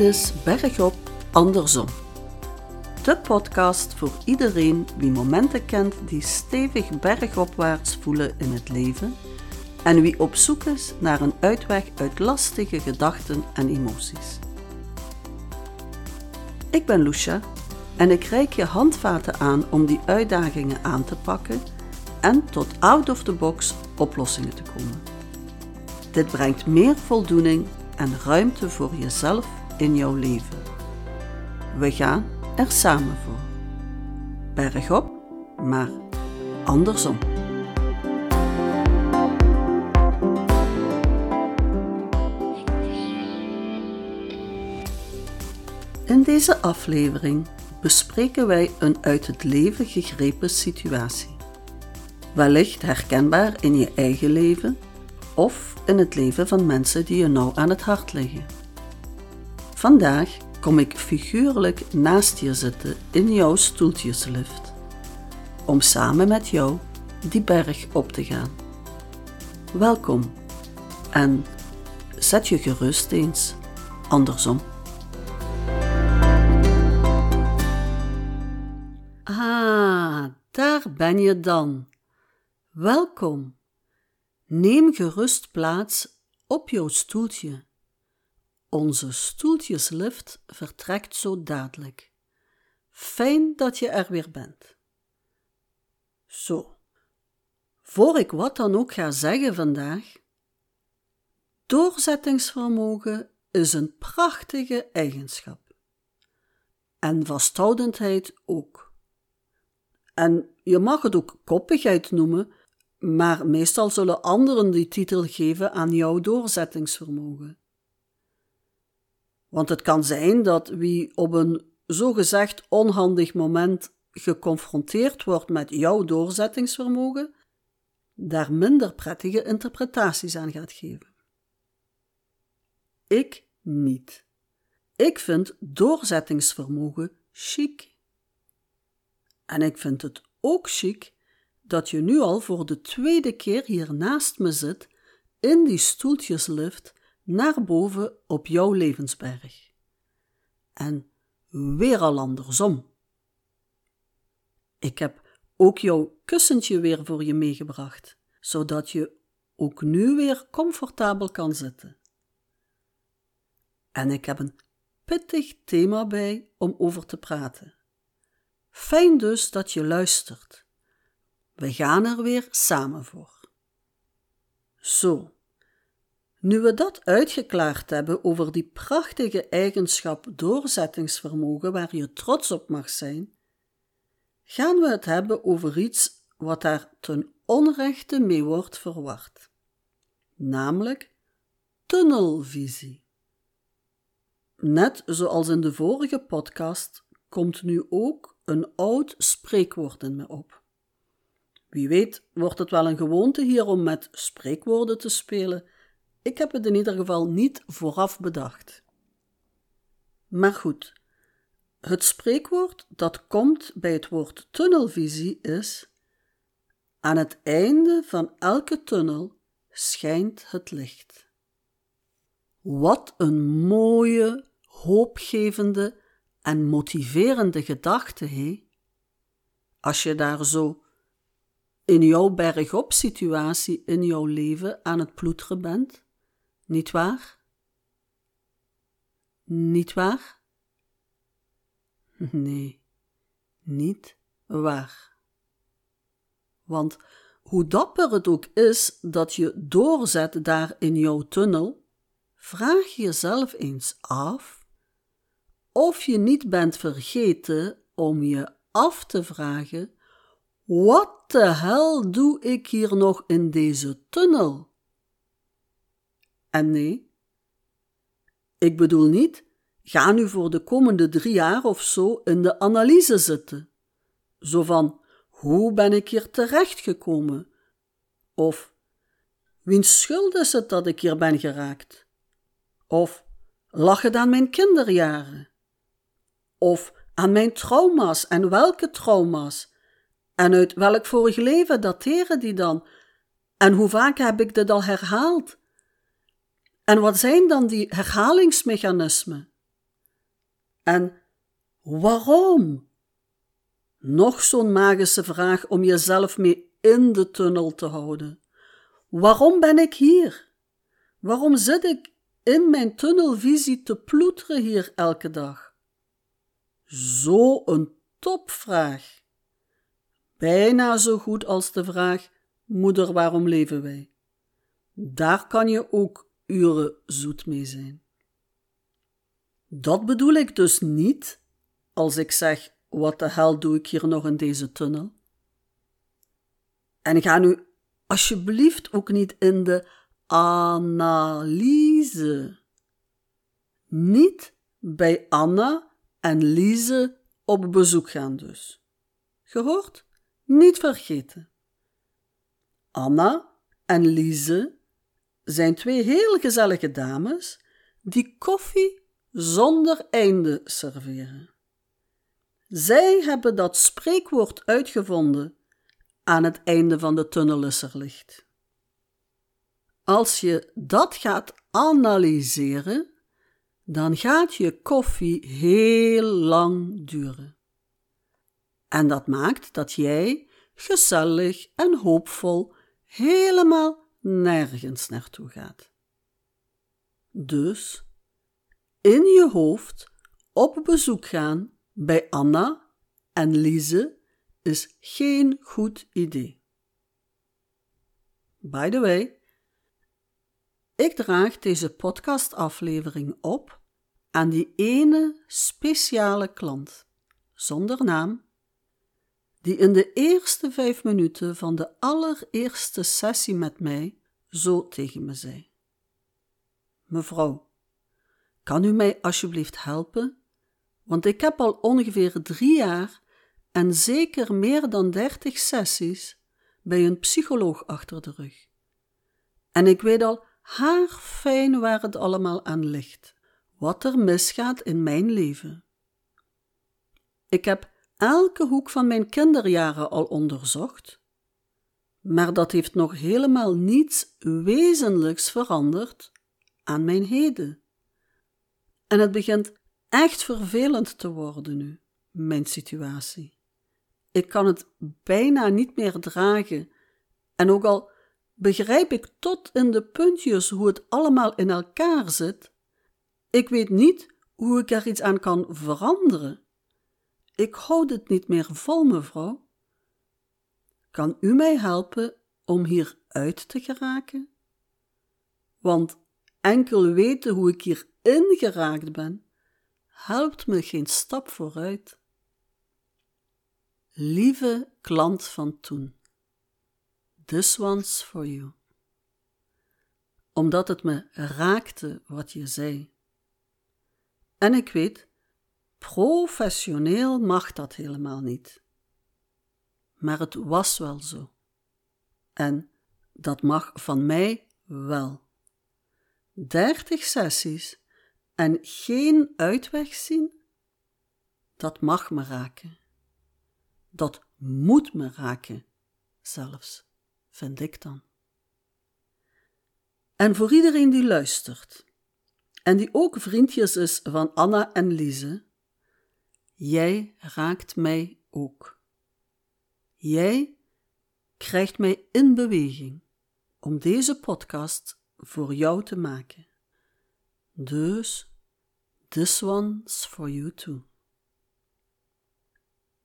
Dit is Bergop Andersom. De podcast voor iedereen wie momenten kent die stevig bergopwaarts voelen in het leven en wie op zoek is naar een uitweg uit lastige gedachten en emoties. Ik ben Lucia en ik reik je handvaten aan om die uitdagingen aan te pakken en tot out of the box oplossingen te komen. Dit brengt meer voldoening en ruimte voor jezelf in jouw leven. We gaan er samen voor. Bergop, maar andersom. In deze aflevering bespreken wij een uit het leven gegrepen situatie. Wellicht herkenbaar in je eigen leven of in het leven van mensen die je nauw aan het hart liggen. Vandaag kom ik figuurlijk naast je zitten in jouw stoeltjeslift, om samen met jou die berg op te gaan. Welkom en zet je gerust eens andersom. Ah, daar ben je dan. Welkom. Neem gerust plaats op jouw stoeltje. Onze stoeltjeslift vertrekt zo dadelijk. Fijn dat je er weer bent. Zo, voor ik wat dan ook ga zeggen vandaag, doorzettingsvermogen is een prachtige eigenschap. En vasthoudendheid ook. En je mag het ook koppigheid noemen, maar meestal zullen anderen die titel geven aan jouw doorzettingsvermogen. Want het kan zijn dat wie op een zogezegd onhandig moment geconfronteerd wordt met jouw doorzettingsvermogen, daar minder prettige interpretaties aan gaat geven. Ik niet. Ik vind doorzettingsvermogen chic. En ik vind het ook chic dat je nu al voor de tweede keer hier naast me zit in die stoeltjeslift naar boven op jouw levensberg. En weer al andersom. Ik heb ook jouw kussentje weer voor je meegebracht, zodat je ook nu weer comfortabel kan zitten. En ik heb een pittig thema bij om over te praten. Fijn dus dat je luistert. We gaan er weer samen voor. Zo, nu we dat uitgeklaard hebben over die prachtige eigenschap doorzettingsvermogen waar je trots op mag zijn, gaan we het hebben over iets wat daar ten onrechte mee wordt verward, namelijk tunnelvisie. Net zoals in de vorige podcast komt nu ook een oud spreekwoord in me op. Wie weet wordt het wel een gewoonte hier om met spreekwoorden te spelen ik heb het in ieder geval niet vooraf bedacht. Maar goed, het spreekwoord dat komt bij het woord tunnelvisie is: aan het einde van elke tunnel schijnt het licht. Wat een mooie, hoopgevende en motiverende gedachte, hé? Als je daar zo in jouw bergop situatie in jouw leven aan het ploeteren bent. Niet waar? Niet waar? Nee, niet waar. Want hoe dapper het ook is dat je doorzet daar in jouw tunnel, vraag jezelf eens af of je niet bent vergeten om je af te vragen: wat de hel doe ik hier nog in deze tunnel? En nee, ik bedoel niet, ga nu voor de komende drie jaar of zo in de analyse zitten. Zo van, hoe ben ik hier terechtgekomen? Of, wiens schuld is het dat ik hier ben geraakt? Of, lag het aan mijn kinderjaren? Of aan mijn trauma's en welke trauma's? En uit welk vorig leven dateren die dan? En hoe vaak heb ik dit al herhaald? En wat zijn dan die herhalingsmechanismen? En waarom? Nog zo'n magische vraag om jezelf mee in de tunnel te houden. Waarom ben ik hier? Waarom zit ik in mijn tunnelvisie te ploeteren hier elke dag? Zo een topvraag. Bijna zo goed als de vraag: Moeder, waarom leven wij? Daar kan je ook uren zoet mee zijn. Dat bedoel ik dus niet als ik zeg: Wat de hel doe ik hier nog in deze tunnel? En ga nu alsjeblieft ook niet in de analyse. Niet bij Anna en Lise op bezoek gaan dus. Gehoord? Niet vergeten. Anna en Lise zijn twee heel gezellige dames die koffie zonder einde serveren. Zij hebben dat spreekwoord uitgevonden: aan het einde van de tunnel is er licht. Als je dat gaat analyseren, dan gaat je koffie heel lang duren. En dat maakt dat jij gezellig en hoopvol helemaal nergens naartoe gaat. Dus in je hoofd op bezoek gaan bij Anna en Lise is geen goed idee. By the way, ik draag deze podcastaflevering op aan die ene speciale klant, zonder naam, die in de eerste vijf minuten van de allereerste sessie met mij zo tegen me zei: Mevrouw, kan u mij alsjeblieft helpen? Want ik heb al ongeveer drie jaar en zeker meer dan dertig sessies bij een psycholoog achter de rug. En ik weet al haarfijn waar het allemaal aan ligt, wat er misgaat in mijn leven. Ik heb elke hoek van mijn kinderjaren al onderzocht, maar dat heeft nog helemaal niets wezenlijks veranderd aan mijn heden. En het begint echt vervelend te worden nu, mijn situatie. Ik kan het bijna niet meer dragen, en ook al begrijp ik tot in de puntjes hoe het allemaal in elkaar zit, ik weet niet hoe ik er iets aan kan veranderen. Ik houd het niet meer vol, mevrouw. Kan u mij helpen om hier uit te geraken? Want enkel weten hoe ik hier ingeraakt ben, helpt me geen stap vooruit. Lieve klant van toen, this one's for you. Omdat het me raakte wat je zei. En ik weet Professioneel mag dat helemaal niet. Maar het was wel zo. En dat mag van mij wel. Dertig sessies en geen uitweg zien, dat mag me raken. Dat moet me raken, zelfs, vind ik dan. En voor iedereen die luistert, en die ook vriendjes is van Anna en Lise, Jij raakt mij ook. Jij krijgt mij in beweging om deze podcast voor jou te maken. Dus, this one's for you too.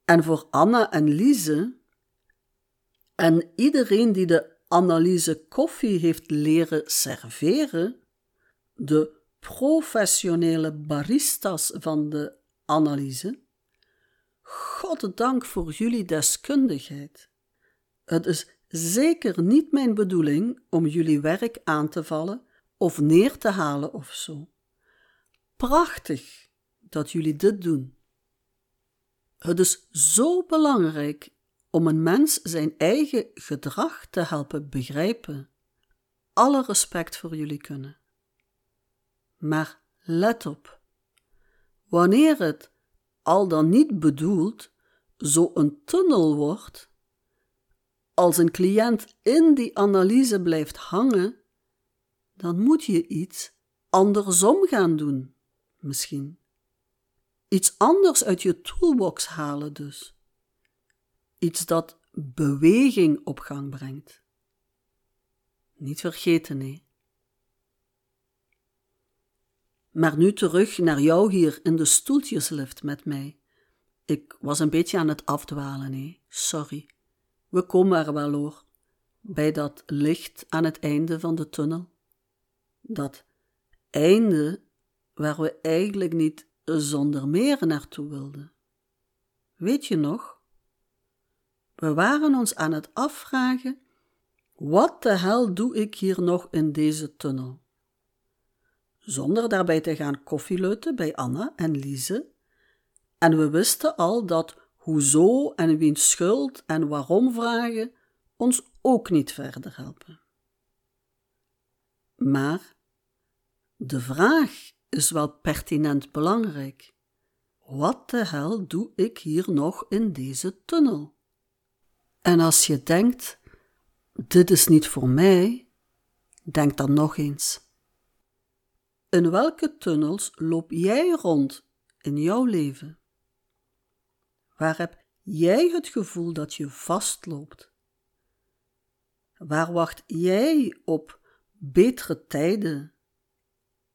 En voor Anna en Lise en iedereen die de analyse koffie heeft leren serveren, de professionele baristas van de analyse, God dank voor jullie deskundigheid. Het is zeker niet mijn bedoeling om jullie werk aan te vallen of neer te halen of zo. Prachtig dat jullie dit doen. Het is zo belangrijk om een mens zijn eigen gedrag te helpen begrijpen. Alle respect voor jullie kunnen. Maar let op. Wanneer het al dan niet bedoeld, zo een tunnel wordt, als een cliënt in die analyse blijft hangen, dan moet je iets andersom gaan doen, misschien. Iets anders uit je toolbox halen dus. Iets dat beweging op gang brengt. Niet vergeten, nee. Maar nu terug naar jou hier in de stoeltjeslift met mij. Ik was een beetje aan het afdwalen, nee. Sorry. We komen er wel hoor. Bij dat licht aan het einde van de tunnel. Dat einde waar we eigenlijk niet zonder meer naartoe wilden. Weet je nog? We waren ons aan het afvragen: wat de hel doe ik hier nog in deze tunnel? Zonder daarbij te gaan koffieleuten bij Anna en Lise. En we wisten al dat hoezo en wiens schuld en waarom vragen ons ook niet verder helpen. Maar de vraag is wel pertinent belangrijk. Wat de hel doe ik hier nog in deze tunnel? En als je denkt, dit is niet voor mij, denk dan nog eens. In welke tunnels loop jij rond in jouw leven? Waar heb jij het gevoel dat je vastloopt? Waar wacht jij op betere tijden?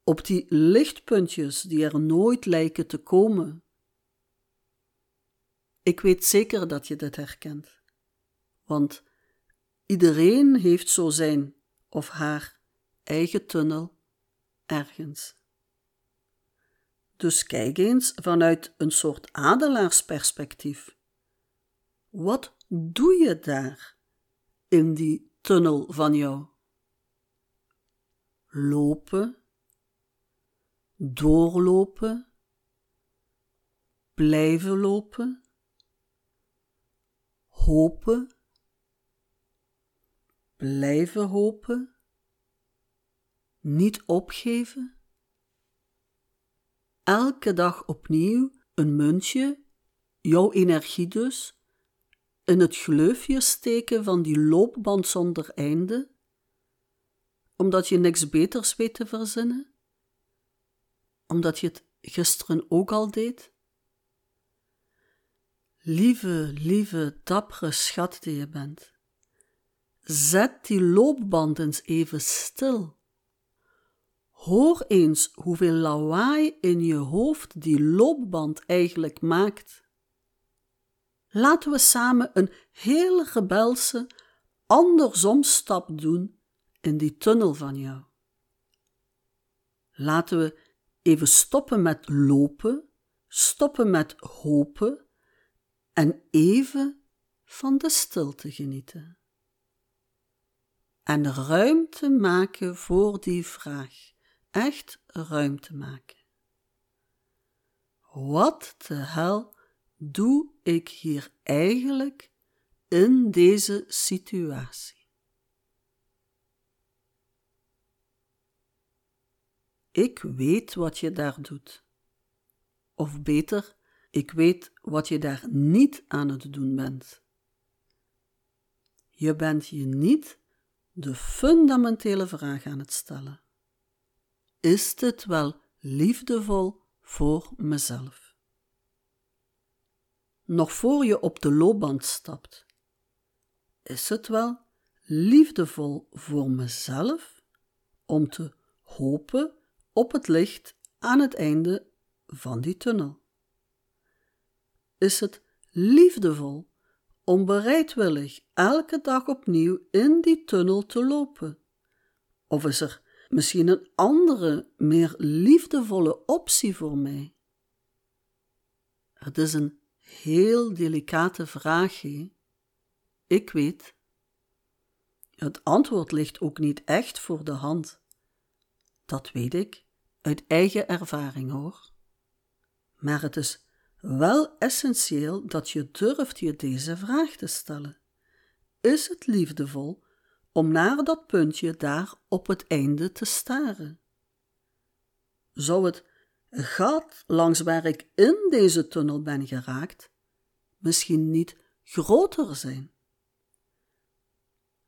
Op die lichtpuntjes die er nooit lijken te komen? Ik weet zeker dat je dit herkent, want iedereen heeft zo zijn of haar eigen tunnel ergens. Dus kijk eens vanuit een soort adelaarsperspectief. Wat doe je daar in die tunnel van jou? Lopen, doorlopen, blijven lopen, hopen, blijven hopen, niet opgeven. Elke dag opnieuw een muntje, jouw energie dus, in het gleufje steken van die loopband zonder einde, omdat je niks beters weet te verzinnen, omdat je het gisteren ook al deed. Lieve, lieve, dappere schat die je bent, zet die loopband eens even stil Hoor eens hoeveel lawaai in je hoofd die loopband eigenlijk maakt. Laten we samen een heel rebelse, andersom stap doen in die tunnel van jou. Laten we even stoppen met lopen, stoppen met hopen en even van de stilte genieten. En ruimte maken voor die vraag echt ruimte maken. Wat de hel doe ik hier eigenlijk in deze situatie? Ik weet wat je daar doet. Of beter, ik weet wat je daar niet aan het doen bent. Je bent je niet de fundamentele vraag aan het stellen is dit wel liefdevol voor mezelf? Nog voor je op de loopband stapt, is het wel liefdevol voor mezelf om te hopen op het licht aan het einde van die tunnel? Is het liefdevol om bereidwillig elke dag opnieuw in die tunnel te lopen? Of is er misschien een andere, meer liefdevolle optie voor mij? Het is een heel delicate vraag, Ik weet. Het antwoord ligt ook niet echt voor de hand. Dat weet ik, uit eigen ervaring hoor. Maar het is wel essentieel dat je durft je deze vraag te stellen. Is het liefdevol om naar dat puntje daar op het einde te staren. Zou het gat langs waar ik in deze tunnel ben geraakt misschien niet groter zijn?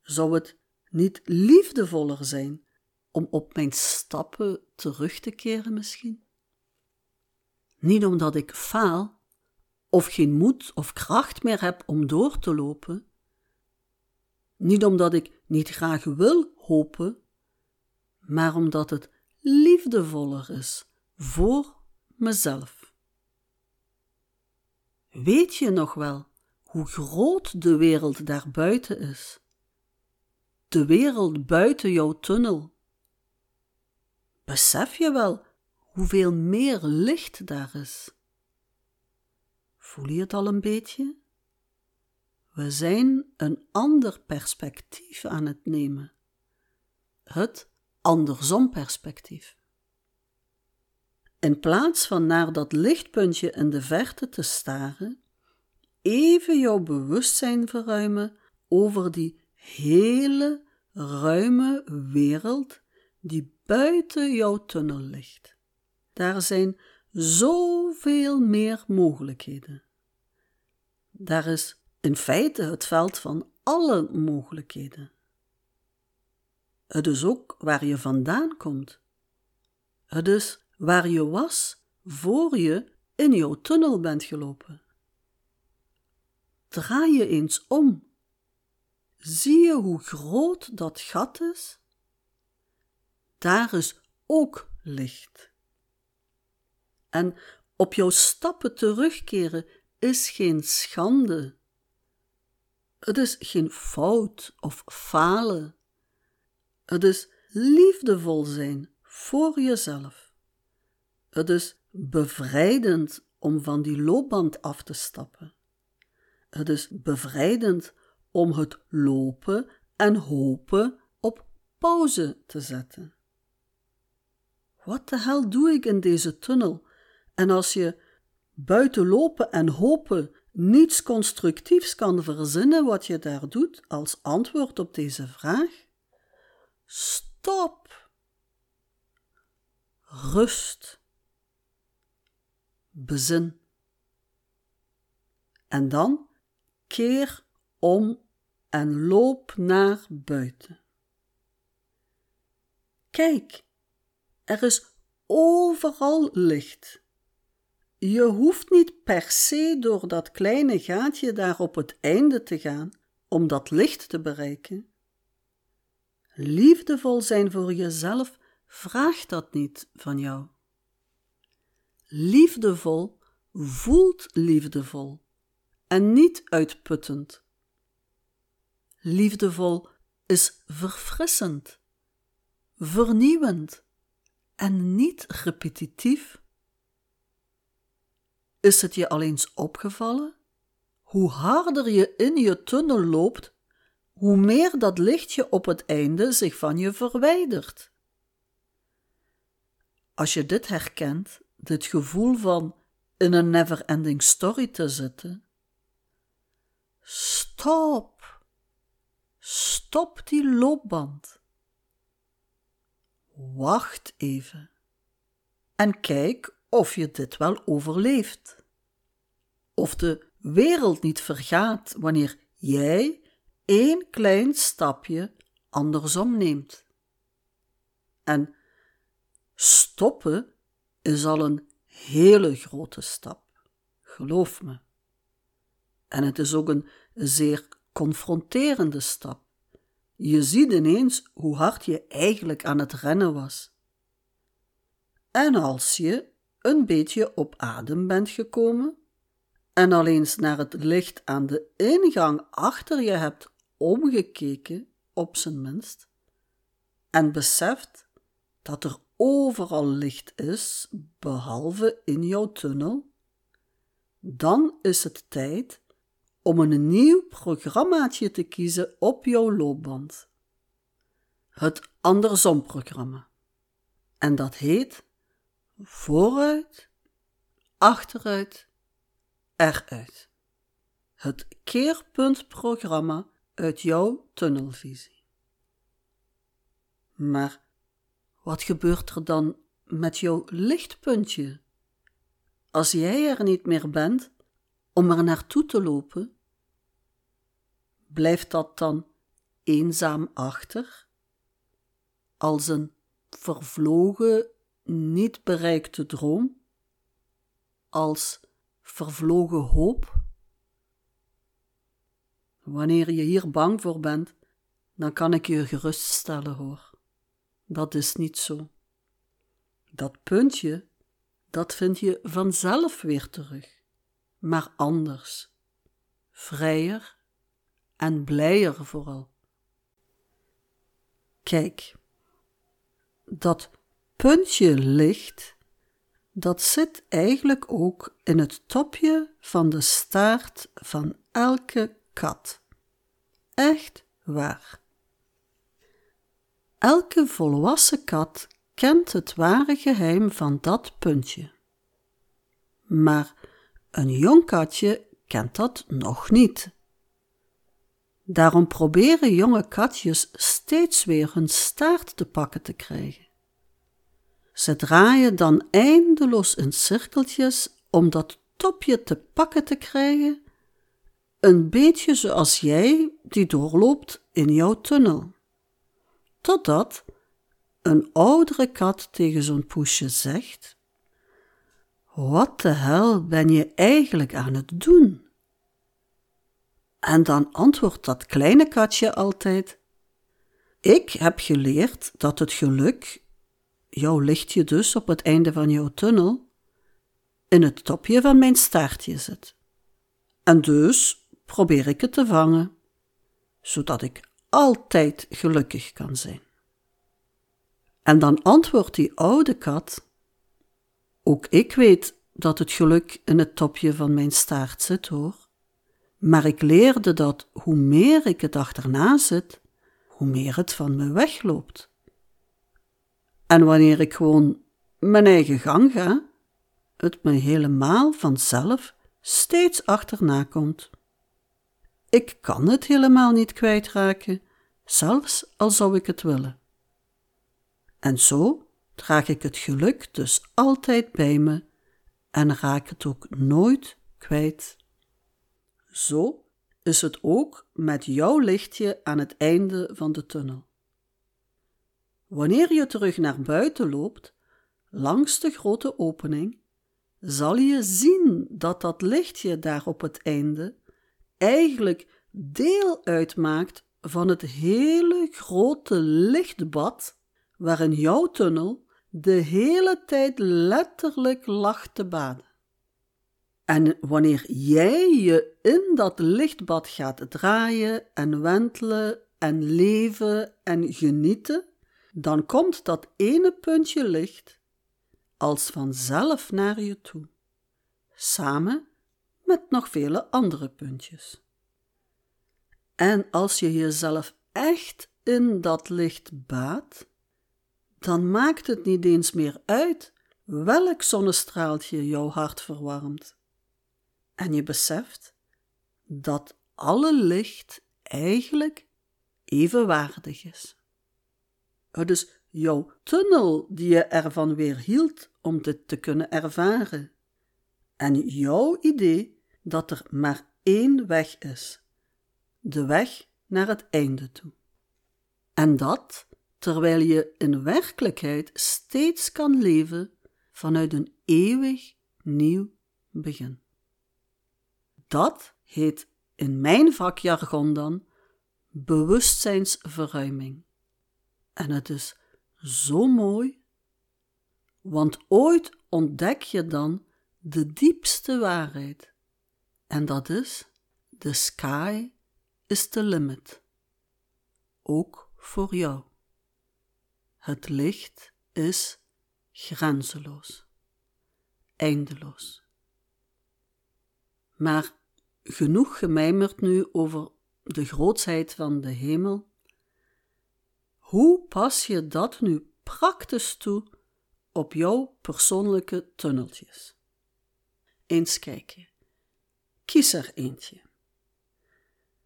Zou het niet liefdevoller zijn om op mijn stappen terug te keren misschien? Niet omdat ik faal of geen moed of kracht meer heb om door te lopen. Niet omdat ik niet graag wil hopen, maar omdat het liefdevoller is voor mezelf. Weet je nog wel hoe groot de wereld daarbuiten is? De wereld buiten jouw tunnel. Besef je wel hoeveel meer licht daar is? Voel je het al een beetje? We zijn een ander perspectief aan het nemen. Het andersom perspectief. In plaats van naar dat lichtpuntje in de verte te staren, even jouw bewustzijn verruimen over die hele ruime wereld die buiten jouw tunnel ligt. Daar zijn zoveel meer mogelijkheden. Daar is in feite het veld van alle mogelijkheden. Het is ook waar je vandaan komt. Het is waar je was voor je in jouw tunnel bent gelopen. Draai je eens om. Zie je hoe groot dat gat is? Daar is ook licht. En op jouw stappen terugkeren is geen schande. Het is geen fout of falen. Het is liefdevol zijn voor jezelf. Het is bevrijdend om van die loopband af te stappen. Het is bevrijdend om het lopen en hopen op pauze te zetten. Wat de hel doe ik in deze tunnel? En als je buiten lopen en hopen niets constructiefs kan verzinnen wat je daar doet als antwoord op deze vraag, stop. Rust. Bezin. En dan keer om en loop naar buiten. Kijk, er is overal licht. Je hoeft niet per se door dat kleine gaatje daar op het einde te gaan om dat licht te bereiken. Liefdevol zijn voor jezelf vraagt dat niet van jou. Liefdevol voelt liefdevol en niet uitputtend. Liefdevol is verfrissend, vernieuwend en niet repetitief. Is het je al eens opgevallen? Hoe harder je in je tunnel loopt, hoe meer dat lichtje op het einde zich van je verwijdert. Als je dit herkent, dit gevoel van in een never-ending story te zitten, stop, stop die loopband. Wacht even en kijk of je dit wel overleeft. Of de wereld niet vergaat wanneer jij één klein stapje andersom neemt. En stoppen is al een hele grote stap, geloof me. En het is ook een zeer confronterende stap. Je ziet ineens hoe hard je eigenlijk aan het rennen was. En als je een beetje op adem bent gekomen en al eens naar het licht aan de ingang achter je hebt omgekeken, op zijn minst, en beseft dat er overal licht is, behalve in jouw tunnel, dan is het tijd om een nieuw programmaatje te kiezen op jouw loopband. Het andersom-programma. En dat heet vooruit, achteruit, eruit. Het keerpuntprogramma uit jouw tunnelvisie. Maar wat gebeurt er dan met jouw lichtpuntje? Als jij er niet meer bent om er naartoe te lopen, blijft dat dan eenzaam achter, als een vervlogen, niet bereikte droom? als vervlogen hoop? Wanneer je hier bang voor bent, dan kan ik je geruststellen hoor. Dat is niet zo. Dat puntje, dat vind je vanzelf weer terug, maar anders, vrijer en blijer vooral. Kijk, dat puntje licht, dat zit eigenlijk ook in het topje van de staart van elke kat. Echt waar. Elke volwassen kat kent het ware geheim van dat puntje. Maar een jong katje kent dat nog niet. Daarom proberen jonge katjes steeds weer hun staart te pakken te krijgen. Ze draaien dan eindeloos in cirkeltjes om dat topje te pakken te krijgen, een beetje zoals jij die doorloopt in jouw tunnel. Totdat een oudere kat tegen zo'n poesje zegt: Wat de hel ben je eigenlijk aan het doen? En dan antwoordt dat kleine katje altijd: Ik heb geleerd dat het geluk, jouw lichtje dus op het einde van jouw tunnel, in het topje van mijn staartje zit. En dus probeer ik het te vangen, zodat ik altijd gelukkig kan zijn. En dan antwoordt die oude kat: Ook ik weet dat het geluk in het topje van mijn staart zit, hoor. Maar ik leerde dat hoe meer ik het achterna zit, hoe meer het van me wegloopt. En wanneer ik gewoon mijn eigen gang ga, het me helemaal vanzelf steeds achterna komt. Ik kan het helemaal niet kwijtraken, zelfs al zou ik het willen. En zo draag ik het geluk dus altijd bij me en raak het ook nooit kwijt. Zo is het ook met jouw lichtje aan het einde van de tunnel. Wanneer je terug naar buiten loopt, langs de grote opening, zal je zien dat dat lichtje daar op het einde eigenlijk deel uitmaakt van het hele grote lichtbad waarin jouw tunnel de hele tijd letterlijk lag te baden. En wanneer jij je in dat lichtbad gaat draaien en wentelen en leven en genieten, dan komt dat ene puntje licht als vanzelf naar je toe, samen met nog vele andere puntjes. En als je jezelf echt in dat licht baat, dan maakt het niet eens meer uit welk zonnestraaltje jouw hart verwarmt. En je beseft dat alle licht eigenlijk evenwaardig is. Het is jouw tunnel die je ervan weer hield om dit te kunnen ervaren. En jouw idee dat er maar één weg is: de weg naar het einde toe. En dat terwijl je in werkelijkheid steeds kan leven vanuit een eeuwig nieuw begin. Dat heet in mijn vakjargon dan bewustzijnsverruiming. En het is zo mooi, want ooit ontdek je dan de diepste waarheid. En dat is: the sky is the limit. Ook voor jou. Het licht is grenzeloos, eindeloos. Maar genoeg gemijmerd nu over de grootsheid van de hemel. Hoe pas je dat nu praktisch toe op jouw persoonlijke tunneltjes? Eens kijken. Kies er eentje.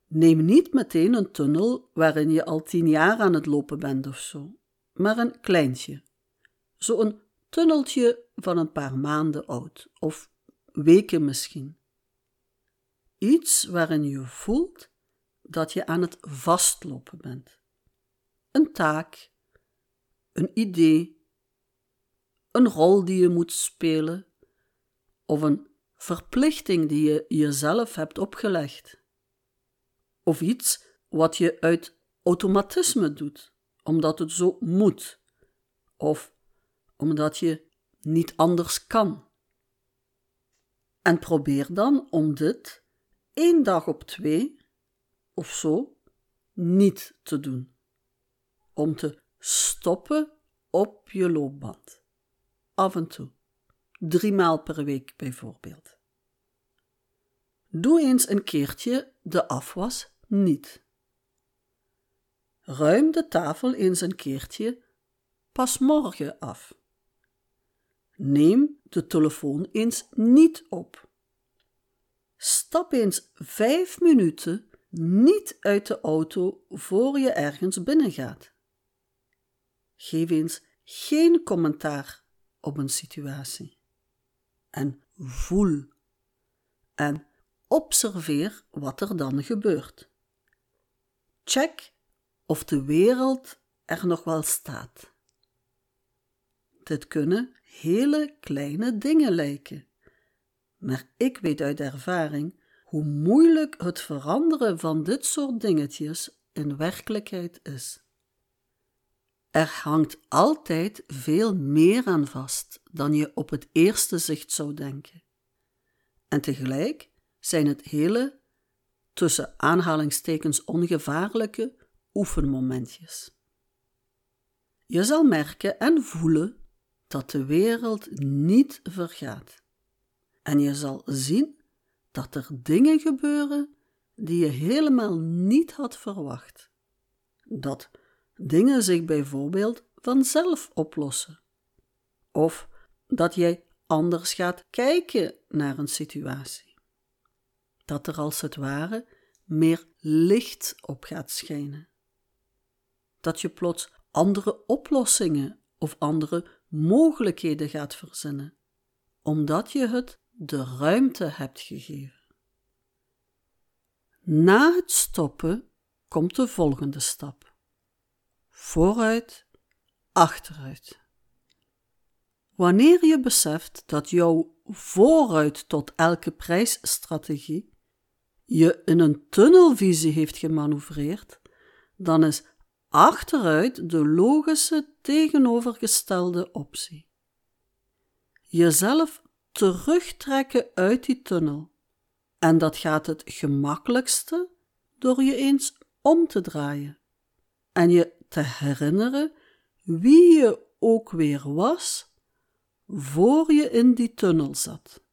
Neem niet meteen een tunnel waarin je al tien jaar aan het lopen bent of zo maar een kleintje. Zo'n tunneltje van een paar maanden oud, of weken misschien. Iets waarin je voelt dat je aan het vastlopen bent. Een taak, een idee, een rol die je moet spelen, of een verplichting die je jezelf hebt opgelegd, of iets wat je uit automatisme doet, omdat het zo moet, of omdat je niet anders kan. En probeer dan om dit één dag op twee of zo niet te doen. Om te stoppen op je loopband. Af en toe. Drie maal per week bijvoorbeeld. Doe eens een keertje de afwas niet. Ruim de tafel eens een keertje pas morgen af. Neem de telefoon eens niet op. Stap eens vijf minuten niet uit de auto voor je ergens binnengaat. Geef eens geen commentaar op een situatie. En voel. En observeer wat er dan gebeurt. Check of de wereld er nog wel staat. Dit kunnen hele kleine dingen lijken, maar ik weet uit ervaring hoe moeilijk het veranderen van dit soort dingetjes in werkelijkheid is. Er hangt altijd veel meer aan vast dan je op het eerste zicht zou denken. En tegelijk zijn het hele, tussen aanhalingstekens ongevaarlijke, oefenmomentjes. Je zal merken en voelen dat de wereld niet vergaat. En je zal zien dat er dingen gebeuren die je helemaal niet had verwacht. Dat dingen zich bijvoorbeeld vanzelf oplossen. Of dat jij anders gaat kijken naar een situatie. Dat er als het ware meer licht op gaat schijnen. Dat je plots andere oplossingen of andere mogelijkheden gaat verzinnen, omdat je het de ruimte hebt gegeven. Na het stoppen komt de volgende stap: vooruit, achteruit. Wanneer je beseft dat jouw vooruit tot elke prijsstrategie je in een tunnelvisie heeft gemanoeuvreerd, dan is achteruit de logische tegenovergestelde optie. Jezelf terugtrekken uit die tunnel. En dat gaat het gemakkelijkste door je eens om te draaien en je te herinneren wie je ook weer was voor je in die tunnel zat.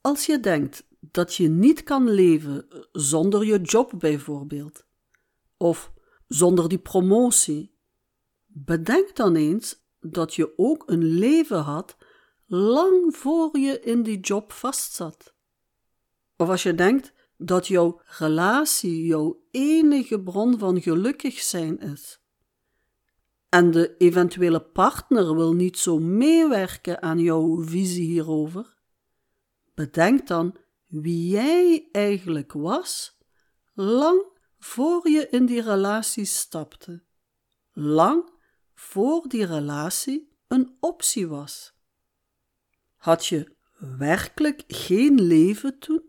Als je denkt dat je niet kan leven zonder je job bijvoorbeeld, of zonder die promotie. Bedenk dan eens dat je ook een leven had lang voor je in die job vastzat. Of als je denkt dat jouw relatie jouw enige bron van gelukkig zijn is. En de eventuele partner wil niet zo meewerken aan jouw visie hierover. Bedenk dan wie jij eigenlijk was, lang voor je in die relatie stapte, lang voor die relatie een optie was. Had je werkelijk geen leven toen?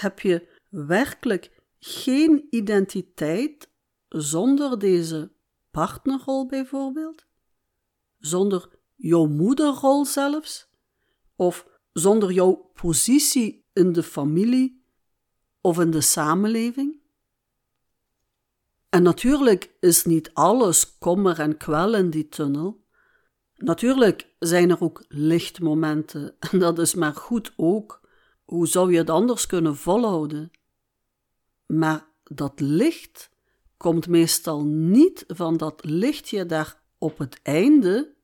Heb je werkelijk geen identiteit zonder deze partnerrol bijvoorbeeld? Zonder jouw moederrol zelfs? Of zonder jouw positie in de familie of in de samenleving? En natuurlijk is niet alles kommer en kwel in die tunnel. Natuurlijk zijn er ook lichtmomenten, en dat is maar goed ook. Hoe zou je het anders kunnen volhouden? Maar dat licht komt meestal niet van dat lichtje daar op het einde,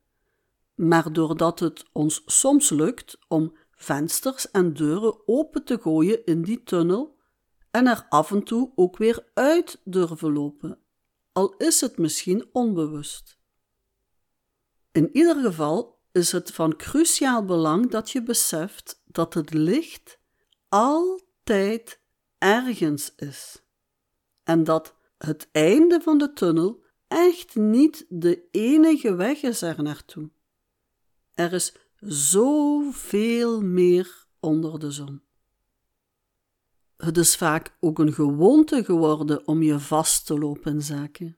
maar doordat het ons soms lukt om vensters en deuren open te gooien in die tunnel en er af en toe ook weer uit durven lopen, al is het misschien onbewust. In ieder geval is het van cruciaal belang dat je beseft dat het licht altijd ergens is en dat het einde van de tunnel echt niet de enige weg is er naartoe. Er is zoveel meer onder de zon. Het is vaak ook een gewoonte geworden om je vast te lopen in zaken.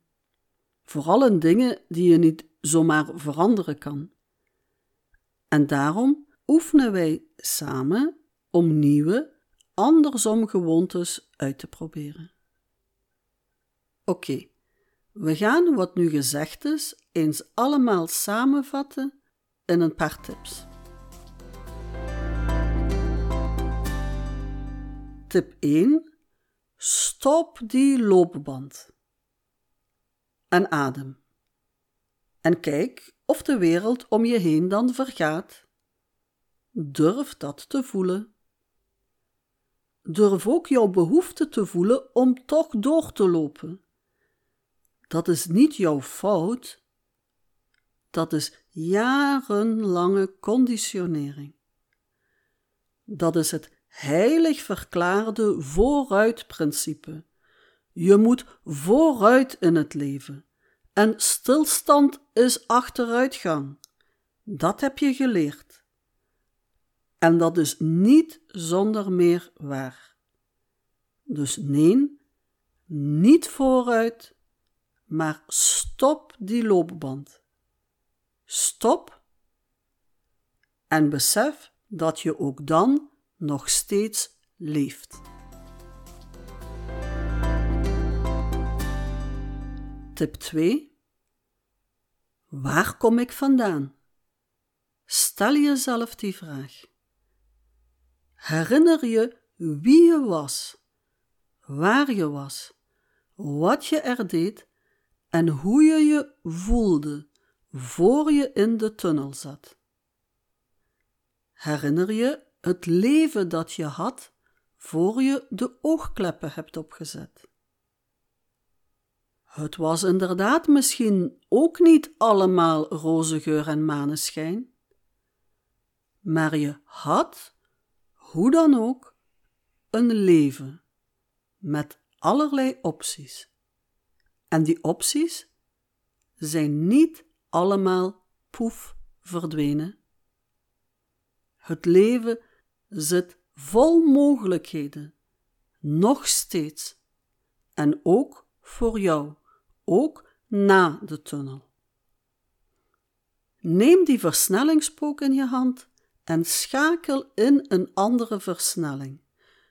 Vooral in dingen die je niet zomaar veranderen kan. En daarom oefenen wij samen om nieuwe, andersom gewoontes uit te proberen. Oké, we gaan wat nu gezegd is eens allemaal samenvatten in een paar tips. Tip 1. Stop die loopband. En adem. En kijk of de wereld om je heen dan vergaat. Durf dat te voelen. Durf ook jouw behoefte te voelen om toch door te lopen. Dat is niet jouw fout, dat is jarenlange conditionering. Dat is het heilig verklaarde vooruitprincipe. Je moet vooruit in het leven. En stilstand is achteruitgang. Dat heb je geleerd. En dat is niet zonder meer waar. Dus nee, niet vooruit, maar stop die loopband. Stop en besef dat je ook dan nog steeds leeft. Tip 2. Waar kom ik vandaan? Stel jezelf die vraag. Herinner je wie je was, waar je was, wat je er deed en hoe je je voelde voor je in de tunnel zat. Herinner je het leven dat je had voor je de oogkleppen hebt opgezet? Het was inderdaad misschien ook niet allemaal roze geur en maneschijn, maar je had, hoe dan ook, een leven met allerlei opties. En die opties zijn niet allemaal poef verdwenen. Het leven zit vol mogelijkheden, nog steeds, en ook voor jou, ook na de tunnel. Neem die versnellingspook in je hand en schakel in een andere versnelling.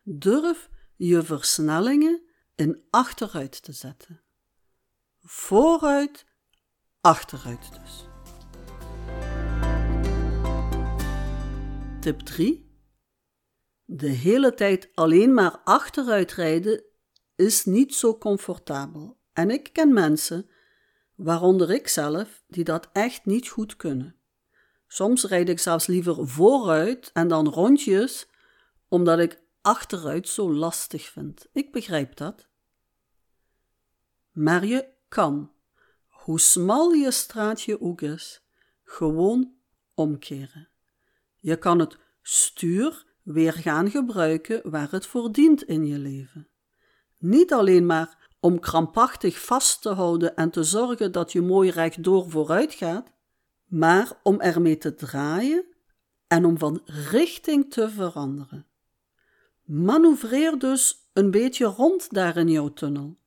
Durf je versnellingen in achteruit te zetten. Vooruit, achteruit dus. Tip 3. De hele tijd alleen maar achteruit rijden is niet zo comfortabel. En ik ken mensen, waaronder ik zelf, die dat echt niet goed kunnen. Soms rijd ik zelfs liever vooruit en dan rondjes, omdat ik achteruit zo lastig vind. Ik begrijp dat. Maar je kan, hoe smal je straatje ook is, gewoon omkeren. Je kan het stuur weer gaan gebruiken waar het voor dient in je leven. Niet alleen maar om krampachtig vast te houden en te zorgen dat je mooi rechtdoor vooruit gaat, maar om ermee te draaien en om van richting te veranderen. Manoeuvreer dus een beetje rond daar in jouw tunnel.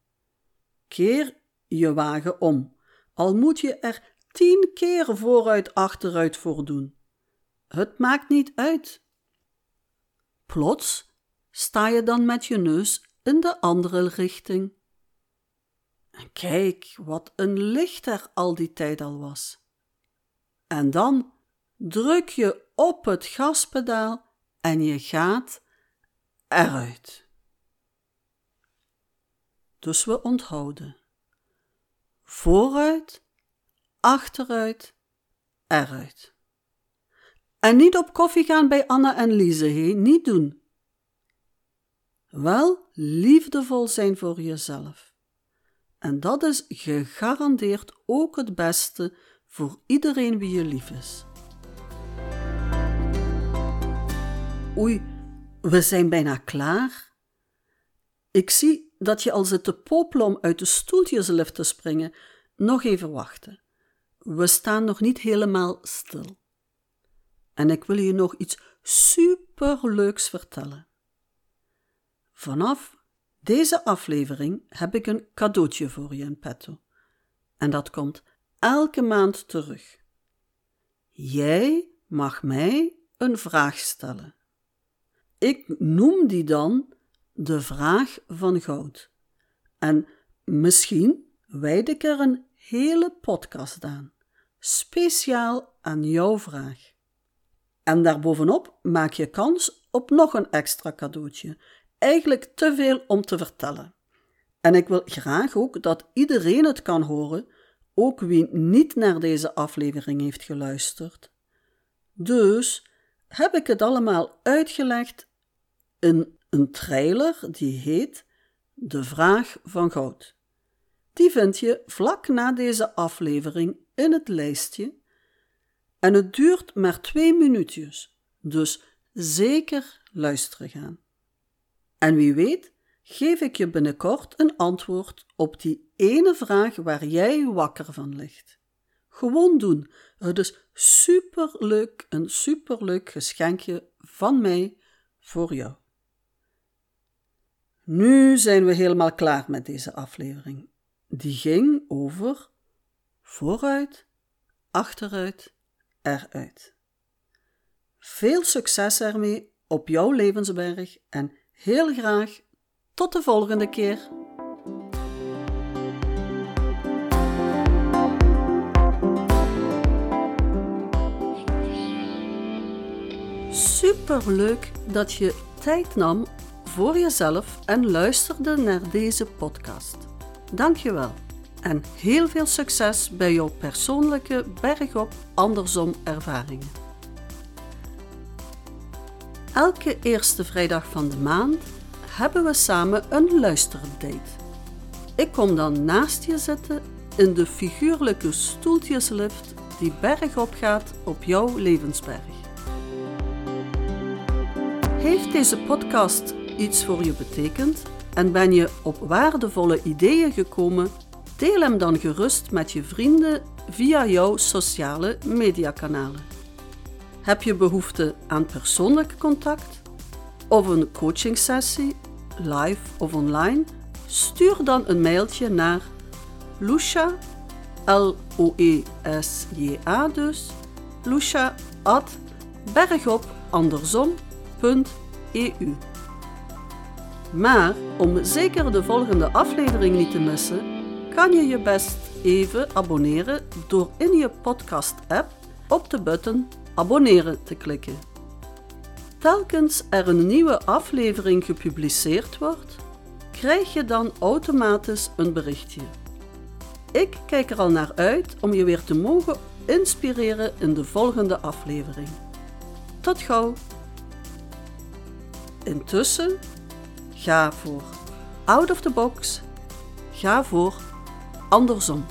Keer je wagen om, al moet je er tien keer vooruit achteruit voor doen. Het maakt niet uit. Plots sta je dan met je neus in de andere richting. En kijk wat een licht er al die tijd al was. En dan druk je op het gaspedaal en je gaat eruit. Dus we onthouden. Vooruit, achteruit, eruit. En niet op koffie gaan bij Anna en Lise, hé, niet doen. Wel liefdevol zijn voor jezelf. En dat is gegarandeerd ook het beste voor iedereen wie je lief is. Oei, we zijn bijna klaar. Ik zie dat je al zit te popelen om uit de stoeltjeslift te springen. Nog even wachten. We staan nog niet helemaal stil. en ik wil je nog iets superleuks vertellen. Vanaf deze aflevering heb ik een cadeautje voor je in petto. En dat komt elke maand terug. Jij mag mij een vraag stellen. Ik noem die dan de vraag van goud. En misschien wijd ik er een hele podcast aan, speciaal aan jouw vraag. En daarbovenop maak je kans op nog een extra cadeautje. Eigenlijk te veel om te vertellen. En ik wil graag ook dat iedereen het kan horen, ook wie niet naar deze aflevering heeft geluisterd. Dus heb ik het allemaal uitgelegd in een trailer die heet De Vraag van Goud. Die vind je vlak na deze aflevering in het lijstje en het duurt maar twee minuutjes, dus zeker luisteren gaan. En wie weet, geef ik je binnenkort een antwoord op die ene vraag waar jij wakker van ligt. Gewoon doen. Het is superleuk, een superleuk geschenkje van mij voor jou. Nu zijn we helemaal klaar met deze aflevering. Die ging over vooruit, achteruit, eruit. Veel succes ermee op jouw levensberg en heel graag tot de volgende keer. Super leuk dat je tijd nam voor jezelf en luisterde naar deze podcast. Dank je wel en heel veel succes bij jouw persoonlijke bergop andersom ervaringen. Elke eerste vrijdag van de maand hebben we samen een luisterupdate. Ik kom dan naast je zitten in de figuurlijke stoeltjeslift die bergop gaat op jouw levensberg. Heeft deze podcast iets voor je betekend en ben je op waardevolle ideeën gekomen? Deel hem dan gerust met je vrienden via jouw sociale mediakanalen. Heb je behoefte aan persoonlijk contact of een coachingsessie, live of online? Stuur dan een mailtje naar Lucia, L-O-E-S-J-A dus, Lucia at bergopandersom.eu. Maar om zeker de volgende aflevering niet te missen, kan je je best even abonneren door in je podcast-app op de button abonneren te klikken. Telkens er een nieuwe aflevering gepubliceerd wordt, krijg je dan automatisch een berichtje. Ik kijk er al naar uit om je weer te mogen inspireren in de volgende aflevering. Tot gauw! Intussen, ga voor out of the box, ga voor andersom.